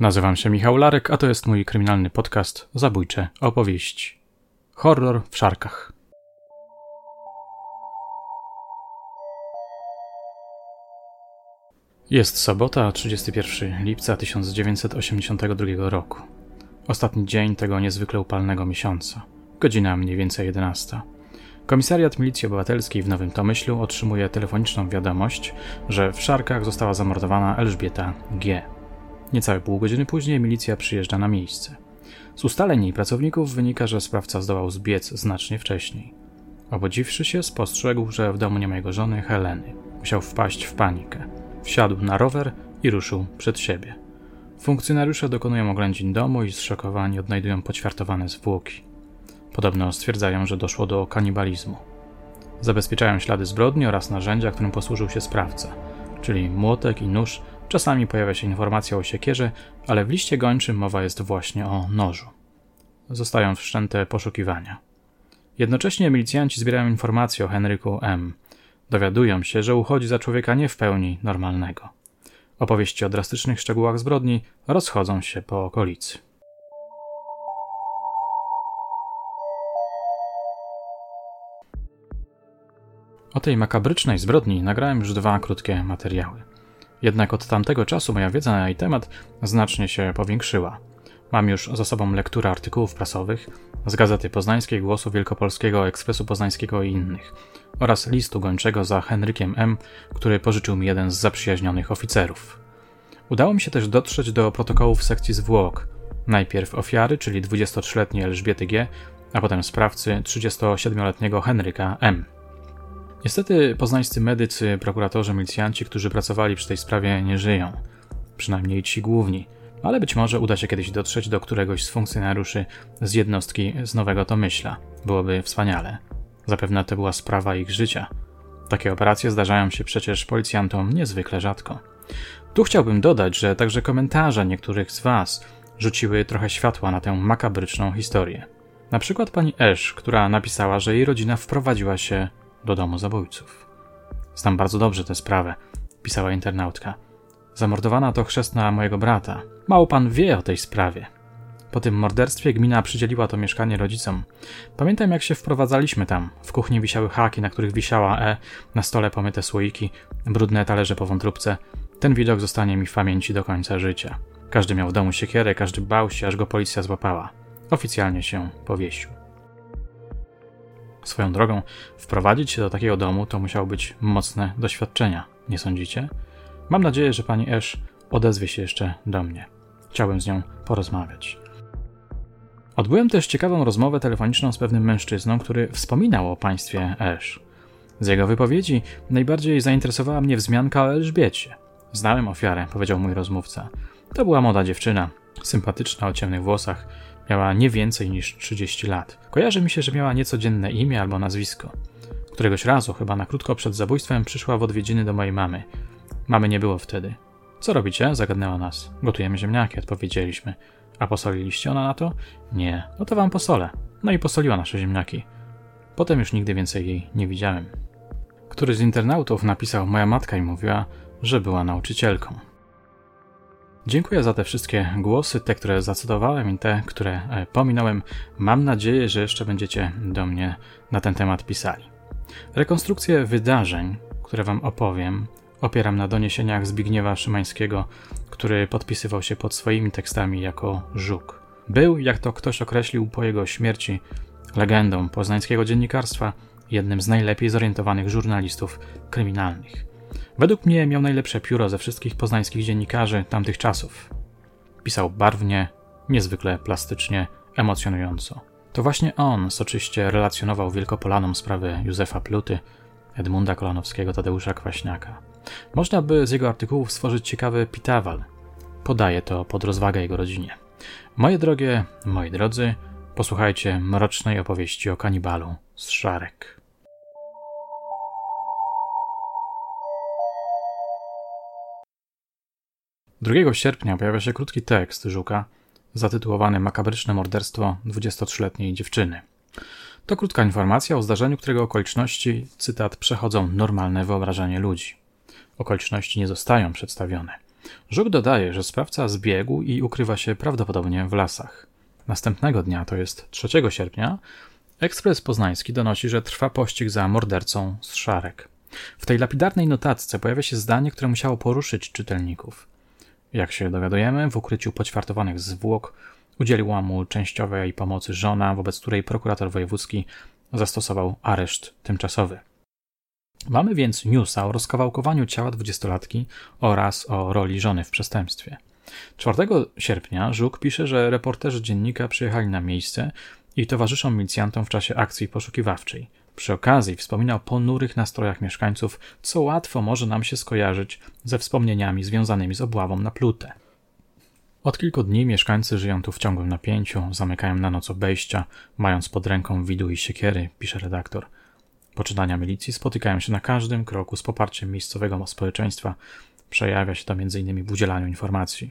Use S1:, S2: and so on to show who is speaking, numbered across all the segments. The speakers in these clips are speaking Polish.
S1: Nazywam się Michał Larek, a to jest mój kryminalny podcast Zabójcze opowieści. Horror w szarkach. Jest sobota, 31 lipca 1982 roku. Ostatni dzień tego niezwykle upalnego miesiąca. Godzina mniej więcej 11. Komisariat Milicji Obywatelskiej w Nowym Tomyślu otrzymuje telefoniczną wiadomość, że w Szarkach została zamordowana Elżbieta G. Niecałe pół godziny później milicja przyjeżdża na miejsce. Z ustaleń jej pracowników wynika, że sprawca zdołał zbiec znacznie wcześniej. Obudziwszy się, spostrzegł, że w domu nie ma jego żony Heleny. Musiał wpaść w panikę. Wsiadł na rower i ruszył przed siebie. Funkcjonariusze dokonują oględzin domu i zszokowani odnajdują poćwiartowane zwłoki. Podobno stwierdzają, że doszło do kanibalizmu. Zabezpieczają ślady zbrodni oraz narzędzia, którym posłużył się sprawca, czyli młotek i nóż. Czasami pojawia się informacja o siekierze, ale w liście gończym mowa jest właśnie o nożu. Zostają wszczęte poszukiwania. Jednocześnie milicjanci zbierają informacje o Henryku M. Dowiadują się, że uchodzi za człowieka nie w pełni normalnego. Opowieści o drastycznych szczegółach zbrodni rozchodzą się po okolicy. O tej makabrycznej zbrodni nagrałem już dwa krótkie materiały. Jednak od tamtego czasu moja wiedza na jej temat znacznie się powiększyła. Mam już za sobą lekturę artykułów prasowych z Gazety Poznańskiej, Głosu Wielkopolskiego, Ekspresu Poznańskiego i innych oraz listu gończego za Henrykiem M., który pożyczył mi jeden z zaprzyjaźnionych oficerów. Udało mi się też dotrzeć do protokołów sekcji zwłok. Najpierw ofiary, czyli 23-letniej Elżbiety G., a potem sprawcy 37-letniego Henryka M. Niestety poznańscy medycy, prokuratorzy, milicjanci, którzy pracowali przy tej sprawie, nie żyją. Przynajmniej ci główni. Ale być może uda się kiedyś dotrzeć do któregoś z funkcjonariuszy z jednostki z Nowego Tomyśla. Byłoby wspaniale. Zapewne to była sprawa ich życia. Takie operacje zdarzają się przecież policjantom niezwykle rzadko. Tu chciałbym dodać, że także komentarze niektórych z Was rzuciły trochę światła na tę makabryczną historię. Na przykład pani Esz, która napisała, że jej rodzina wprowadziła się do domu zabójców. Znam bardzo dobrze tę sprawę, pisała internautka. Zamordowana to chrzestna mojego brata. Mało pan wie o tej sprawie. Po tym morderstwie gmina przydzieliła to mieszkanie rodzicom. Pamiętam, jak się wprowadzaliśmy tam. W kuchni wisiały haki, na których wisiała E, na stole pomyte słoiki, brudne talerze po wątróbce. Ten widok zostanie mi w pamięci do końca życia. Każdy miał w domu siekierę, każdy bał się, aż go policja złapała. Oficjalnie się powiesił. Swoją drogą, wprowadzić się do takiego domu to musiało być mocne doświadczenia, nie sądzicie? Mam nadzieję, że pani Esz odezwie się jeszcze do mnie. Chciałbym z nią porozmawiać. Odbyłem też ciekawą rozmowę telefoniczną z pewnym mężczyzną, który wspominał o państwie Esz. Z jego wypowiedzi najbardziej zainteresowała mnie wzmianka o Elżbiecie. Znałem ofiarę, powiedział mój rozmówca. To była młoda dziewczyna, sympatyczna o ciemnych włosach, Miała nie więcej niż 30 lat. Kojarzy mi się, że miała niecodzienne imię albo nazwisko. Któregoś razu, chyba na krótko przed zabójstwem, przyszła w odwiedziny do mojej mamy. Mamy nie było wtedy. Co robicie? zagadnęła nas. Gotujemy ziemniaki, odpowiedzieliśmy. A posoliliście ona na to? Nie. No to wam posolę. No i posoliła nasze ziemniaki. Potem już nigdy więcej jej nie widziałem. Któryś z internautów napisał moja matka i mówiła, że była nauczycielką. Dziękuję za te wszystkie głosy, te, które zacytowałem i te, które e, pominąłem. Mam nadzieję, że jeszcze będziecie do mnie na ten temat pisali. Rekonstrukcję wydarzeń, które Wam opowiem, opieram na doniesieniach Zbigniewa Szymańskiego, który podpisywał się pod swoimi tekstami jako Żuk. Był, jak to ktoś określił po jego śmierci, legendą poznańskiego dziennikarstwa, jednym z najlepiej zorientowanych żurnalistów kryminalnych. Według mnie miał najlepsze pióro ze wszystkich poznańskich dziennikarzy tamtych czasów. Pisał barwnie, niezwykle plastycznie, emocjonująco. To właśnie on soczyście relacjonował wielkopolanom sprawy Józefa Pluty, Edmunda Kolanowskiego, Tadeusza Kwaśniaka. Można by z jego artykułów stworzyć ciekawy pitawal. Podaje to pod rozwagę jego rodzinie. Moje drogie, moi drodzy, posłuchajcie mrocznej opowieści o kanibalu z Szarek. 2 sierpnia pojawia się krótki tekst Żuka zatytułowany Makabryczne morderstwo 23-letniej dziewczyny. To krótka informacja o zdarzeniu, którego okoliczności, cytat, przechodzą normalne wyobrażenie ludzi. Okoliczności nie zostają przedstawione. Żuk dodaje, że sprawca zbiegł i ukrywa się prawdopodobnie w lasach. Następnego dnia, to jest 3 sierpnia, Ekspres Poznański donosi, że trwa pościg za mordercą z Szarek. W tej lapidarnej notatce pojawia się zdanie, które musiało poruszyć czytelników. Jak się dowiadujemy, w ukryciu poćwartowanych zwłok udzieliła mu częściowej pomocy żona, wobec której prokurator wojewódzki zastosował areszt tymczasowy. Mamy więc newsa o rozkawałkowaniu ciała dwudziestolatki oraz o roli żony w przestępstwie. 4 sierpnia Żuk pisze, że reporterzy dziennika przyjechali na miejsce i towarzyszą milicjantom w czasie akcji poszukiwawczej. Przy okazji wspomina o ponurych nastrojach mieszkańców, co łatwo może nam się skojarzyć ze wspomnieniami związanymi z obławą na plutę. Od kilku dni mieszkańcy żyją tu w ciągłym napięciu, zamykają na noc obejścia, mając pod ręką widu i siekiery, pisze redaktor. Poczynania milicji spotykają się na każdym kroku z poparciem miejscowego społeczeństwa. Przejawia się to m.in. w udzielaniu informacji.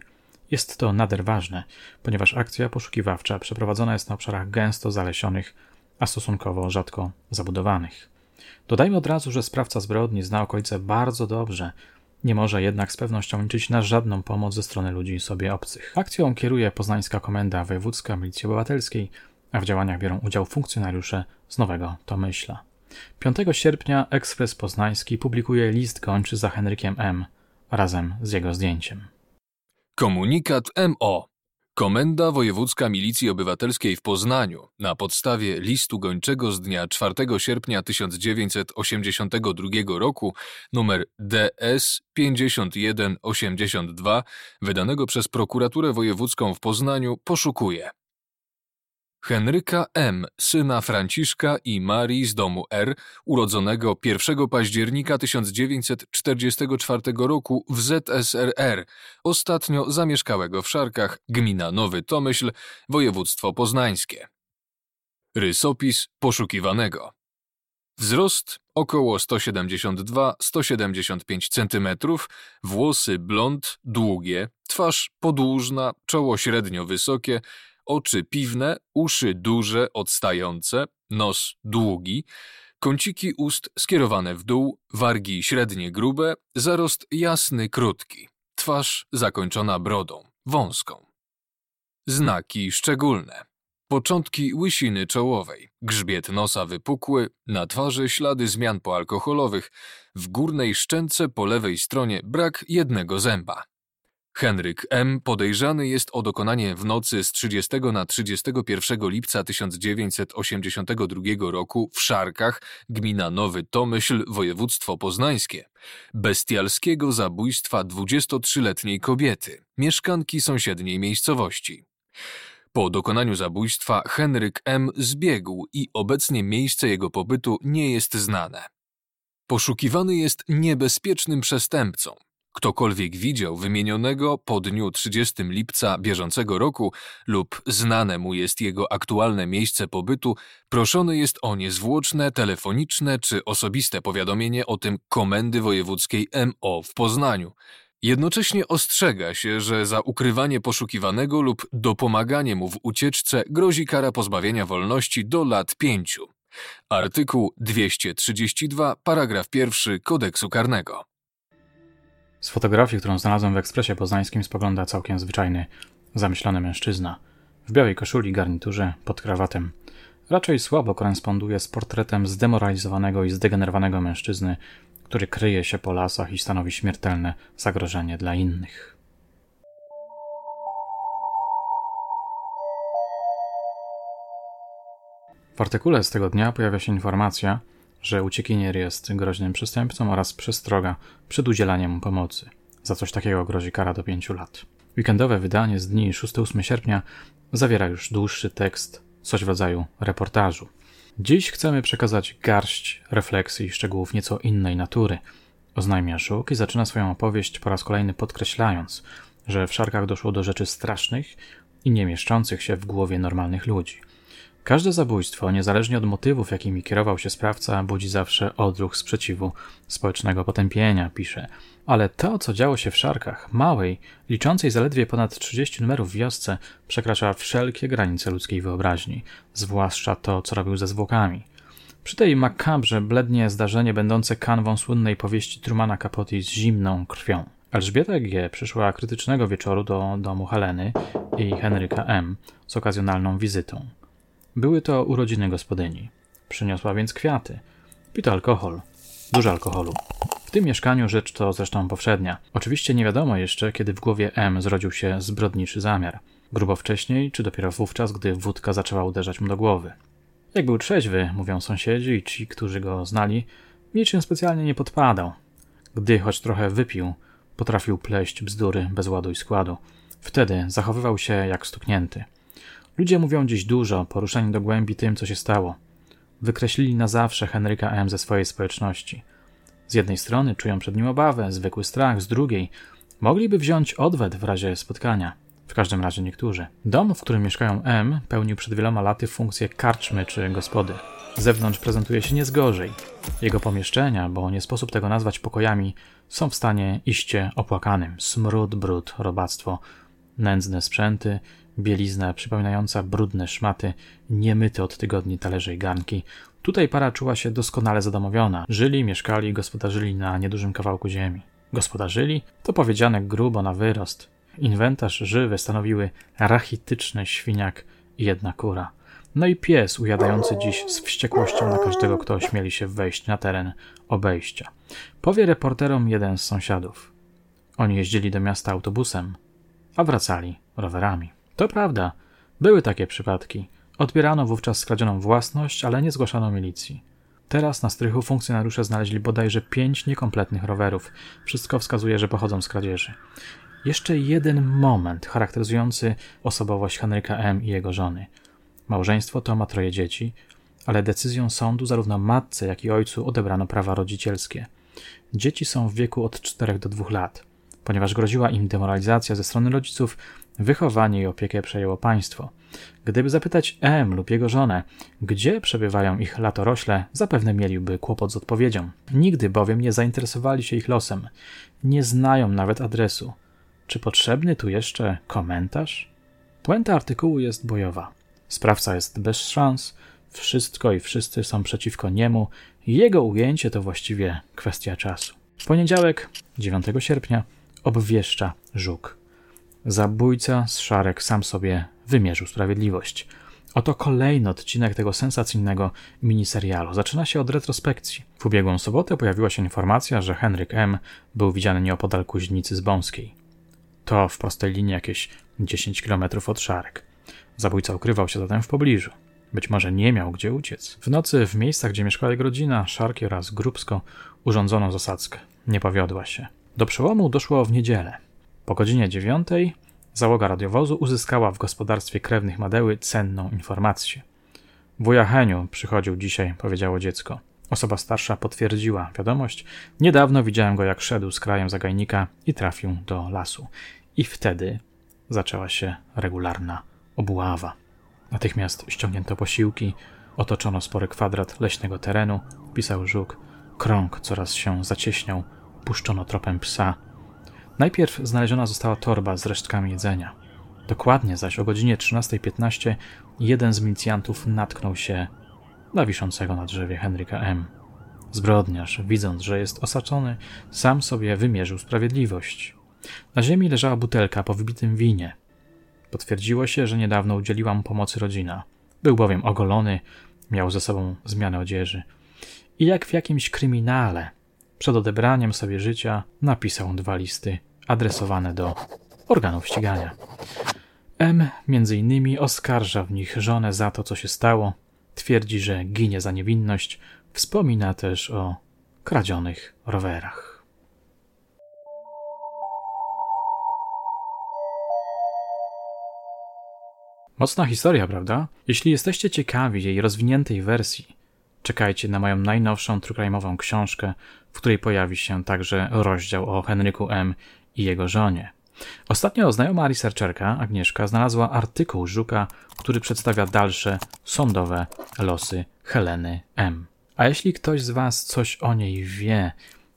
S1: Jest to nader ważne, ponieważ akcja poszukiwawcza przeprowadzona jest na obszarach gęsto zalesionych, a stosunkowo rzadko zabudowanych. Dodajmy od razu, że sprawca zbrodni zna okolice bardzo dobrze, nie może jednak z pewnością liczyć na żadną pomoc ze strony ludzi sobie obcych. Akcją kieruje Poznańska Komenda Wojewódzka Milicji Obywatelskiej, a w działaniach biorą udział funkcjonariusze z Nowego Tomyśla. 5 sierpnia Ekspres Poznański publikuje list gończy za Henrykiem M. razem z jego zdjęciem.
S2: Komunikat MO. Komenda Wojewódzka Milicji Obywatelskiej w Poznaniu na podstawie listu gończego z dnia 4 sierpnia 1982 roku numer DS 5182 wydanego przez Prokuraturę Wojewódzką w Poznaniu poszukuje Henryka M., syna Franciszka i Marii z domu R., urodzonego 1 października 1944 roku w ZSRR, ostatnio zamieszkałego w Szarkach, gmina Nowy Tomyśl, województwo poznańskie. Rysopis poszukiwanego. Wzrost około 172-175 cm, włosy blond, długie, twarz podłużna, czoło średnio wysokie, oczy piwne, uszy duże, odstające, nos długi, kąciki ust skierowane w dół, wargi średnie grube, zarost jasny, krótki, twarz zakończona brodą, wąską. Znaki szczególne. Początki łysiny czołowej, grzbiet nosa wypukły, na twarzy ślady zmian poalkoholowych, w górnej szczęce po lewej stronie brak jednego zęba. Henryk M. podejrzany jest o dokonanie w nocy z 30 na 31 lipca 1982 roku w Szarkach, gmina Nowy Tomyśl, województwo poznańskie, bestialskiego zabójstwa 23-letniej kobiety, mieszkanki sąsiedniej miejscowości. Po dokonaniu zabójstwa Henryk M. zbiegł i obecnie miejsce jego pobytu nie jest znane. Poszukiwany jest niebezpiecznym przestępcą, Ktokolwiek widział wymienionego po dniu 30 lipca bieżącego roku lub znane mu jest jego aktualne miejsce pobytu, proszony jest o niezwłoczne, telefoniczne czy osobiste powiadomienie o tym Komendy Wojewódzkiej MO w Poznaniu. Jednocześnie ostrzega się, że za ukrywanie poszukiwanego lub dopomaganie mu w ucieczce grozi kara pozbawienia wolności do lat pięciu. Artykuł 232, paragraf 1 Kodeksu Karnego.
S1: Z fotografii, którą znalazłem w ekspresie poznańskim, spogląda całkiem zwyczajny, zamyślony mężczyzna. W białej koszuli, garniturze, pod krawatem. Raczej słabo koresponduje z portretem zdemoralizowanego i zdegenerowanego mężczyzny, który kryje się po lasach i stanowi śmiertelne zagrożenie dla innych. W artykule z tego dnia pojawia się informacja, że uciekinier jest groźnym przestępcą oraz przestroga przed udzielaniem mu pomocy. Za coś takiego grozi kara do 5 lat. Weekendowe wydanie z dni 6-8 sierpnia zawiera już dłuższy tekst, coś w rodzaju reportażu. Dziś chcemy przekazać garść refleksji i szczegółów nieco innej natury. Oznajmia Żuk i zaczyna swoją opowieść po raz kolejny podkreślając, że w szarkach doszło do rzeczy strasznych i nie mieszczących się w głowie normalnych ludzi – Każde zabójstwo, niezależnie od motywów, jakimi kierował się sprawca, budzi zawsze odruch sprzeciwu, społecznego potępienia, pisze. Ale to, co działo się w Szarkach, małej, liczącej zaledwie ponad 30 numerów wiosce, przekracza wszelkie granice ludzkiej wyobraźni, zwłaszcza to, co robił ze zwłokami. Przy tej makabrze blednie zdarzenie będące kanwą słynnej powieści Trumana Capote z zimną krwią. Elżbieta G. przyszła krytycznego wieczoru do domu Heleny i Henryka M. z okazjonalną wizytą. Były to urodziny gospodyni. Przyniosła więc kwiaty. Pito alkohol. Dużo alkoholu. W tym mieszkaniu rzecz to zresztą powszednia. Oczywiście nie wiadomo jeszcze, kiedy w głowie M zrodził się zbrodniczy zamiar. Grubo wcześniej, czy dopiero wówczas, gdy wódka zaczęła uderzać mu do głowy. Jak był trzeźwy, mówią sąsiedzi i ci, którzy go znali, niczym specjalnie nie podpadał. Gdy choć trochę wypił, potrafił pleść bzdury bez ładu i składu. Wtedy zachowywał się jak stuknięty. Ludzie mówią dziś dużo, poruszani do głębi tym, co się stało. Wykreślili na zawsze Henryka M. ze swojej społeczności. Z jednej strony czują przed nim obawę, zwykły strach, z drugiej mogliby wziąć odwet w razie spotkania. W każdym razie niektórzy. Dom, w którym mieszkają M, pełnił przed wieloma laty funkcję karczmy czy gospody. Z zewnątrz prezentuje się nie gorzej. Jego pomieszczenia, bo nie sposób tego nazwać pokojami, są w stanie iście opłakanym. Smród, brud, robactwo, nędzne sprzęty, bielizna przypominająca brudne szmaty, niemyte od tygodni talerze i garnki. Tutaj para czuła się doskonale zadomowiona. Żyli, mieszkali, gospodarzyli na niedużym kawałku ziemi. Gospodarzyli? To powiedziane grubo na wyrost. Inwentarz żywy stanowiły rachityczny świniak i jedna kura. No i pies ujadający dziś z wściekłością na każdego, kto ośmieli się wejść na teren obejścia. Powie reporterom jeden z sąsiadów. Oni jeździli do miasta autobusem, a wracali rowerami. To prawda, były takie przypadki. Odbierano wówczas skradzioną własność, ale nie zgłaszano milicji. Teraz na strychu funkcjonariusze znaleźli bodajże pięć niekompletnych rowerów. Wszystko wskazuje, że pochodzą z kradzieży. Jeszcze jeden moment charakteryzujący osobowość Henryka M. i jego żony. Małżeństwo to ma troje dzieci, ale decyzją sądu zarówno matce, jak i ojcu odebrano prawa rodzicielskie. Dzieci są w wieku od 4 do 2 lat. Ponieważ groziła im demoralizacja ze strony rodziców, wychowanie i opiekę przejęło państwo. Gdyby zapytać M lub jego żonę, gdzie przebywają ich latorośle, zapewne mieliby kłopot z odpowiedzią. Nigdy bowiem nie zainteresowali się ich losem. Nie znają nawet adresu. Czy potrzebny tu jeszcze komentarz? Puenta artykułu jest bojowa. Sprawca jest bez szans, wszystko i wszyscy są przeciwko niemu, jego ujęcie to właściwie kwestia czasu. W poniedziałek, 9 sierpnia, obwieszcza Żuk. Zabójca z Szarek sam sobie wymierzył sprawiedliwość. Oto kolejny odcinek tego sensacyjnego miniserialu. Zaczyna się od retrospekcji. W ubiegłą sobotę pojawiła się informacja, że Henryk M. był widziany nieopodal Kuźnicy z Bąskiej. To w prostej linii jakieś 10 km od Szarek. Zabójca ukrywał się zatem w pobliżu. Być może nie miał gdzie uciec. W nocy w miejscach, gdzie mieszkała jego rodzina, Szarki oraz Grubsko, urządzono zasadzkę. Nie powiodła się. Do przełomu doszło w niedzielę. Po godzinie dziewiątej załoga radiowozu uzyskała w gospodarstwie krewnych Madeły cenną informację. Wuja Heniu przychodził dzisiaj, powiedziało dziecko. Osoba starsza potwierdziła wiadomość. Niedawno widziałem go, jak szedł z krajem zagajnika i trafił do lasu. I wtedy zaczęła się regularna obława. Natychmiast ściągnięto posiłki, otoczono spory kwadrat leśnego terenu, pisał żuk. Krąg coraz się zacieśniał, puszczono tropem psa. Najpierw znaleziona została torba z resztkami jedzenia. Dokładnie zaś o godzinie 13.15 jeden z milicjantów natknął się na wiszącego na drzewie Henryka M. Zbrodniarz, widząc, że jest osaczony, sam sobie wymierzył sprawiedliwość. Na ziemi leżała butelka po wybitym winie. Potwierdziło się, że niedawno udzieliła mu pomocy rodzina. Był bowiem ogolony, miał ze sobą zmianę odzieży. I jak w jakimś kryminale, przed odebraniem sobie życia, napisał dwa listy adresowane do organów ścigania. M między innymi oskarża w nich żonę za to, co się stało, twierdzi, że ginie za niewinność, wspomina też o kradzionych rowerach. Mocna historia, prawda? Jeśli jesteście ciekawi jej rozwiniętej wersji, czekajcie na moją najnowszą trukrajmową książkę, w której pojawi się także rozdział o Henryku M. i jego żonie. Ostatnio znajoma researcherka Agnieszka znalazła artykuł Żuka, który przedstawia dalsze sądowe losy Heleny M. A jeśli ktoś z Was coś o niej wie,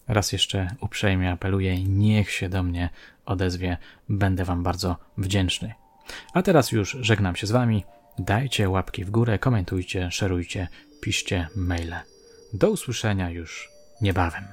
S1: raz jeszcze uprzejmie apeluję, niech się do mnie odezwie, będę Wam bardzo wdzięczny. A teraz już żegnam się z Wami. Dajcie łapki w górę, komentujcie, szerujcie, piszcie maile. Do usłyszenia już niebawem.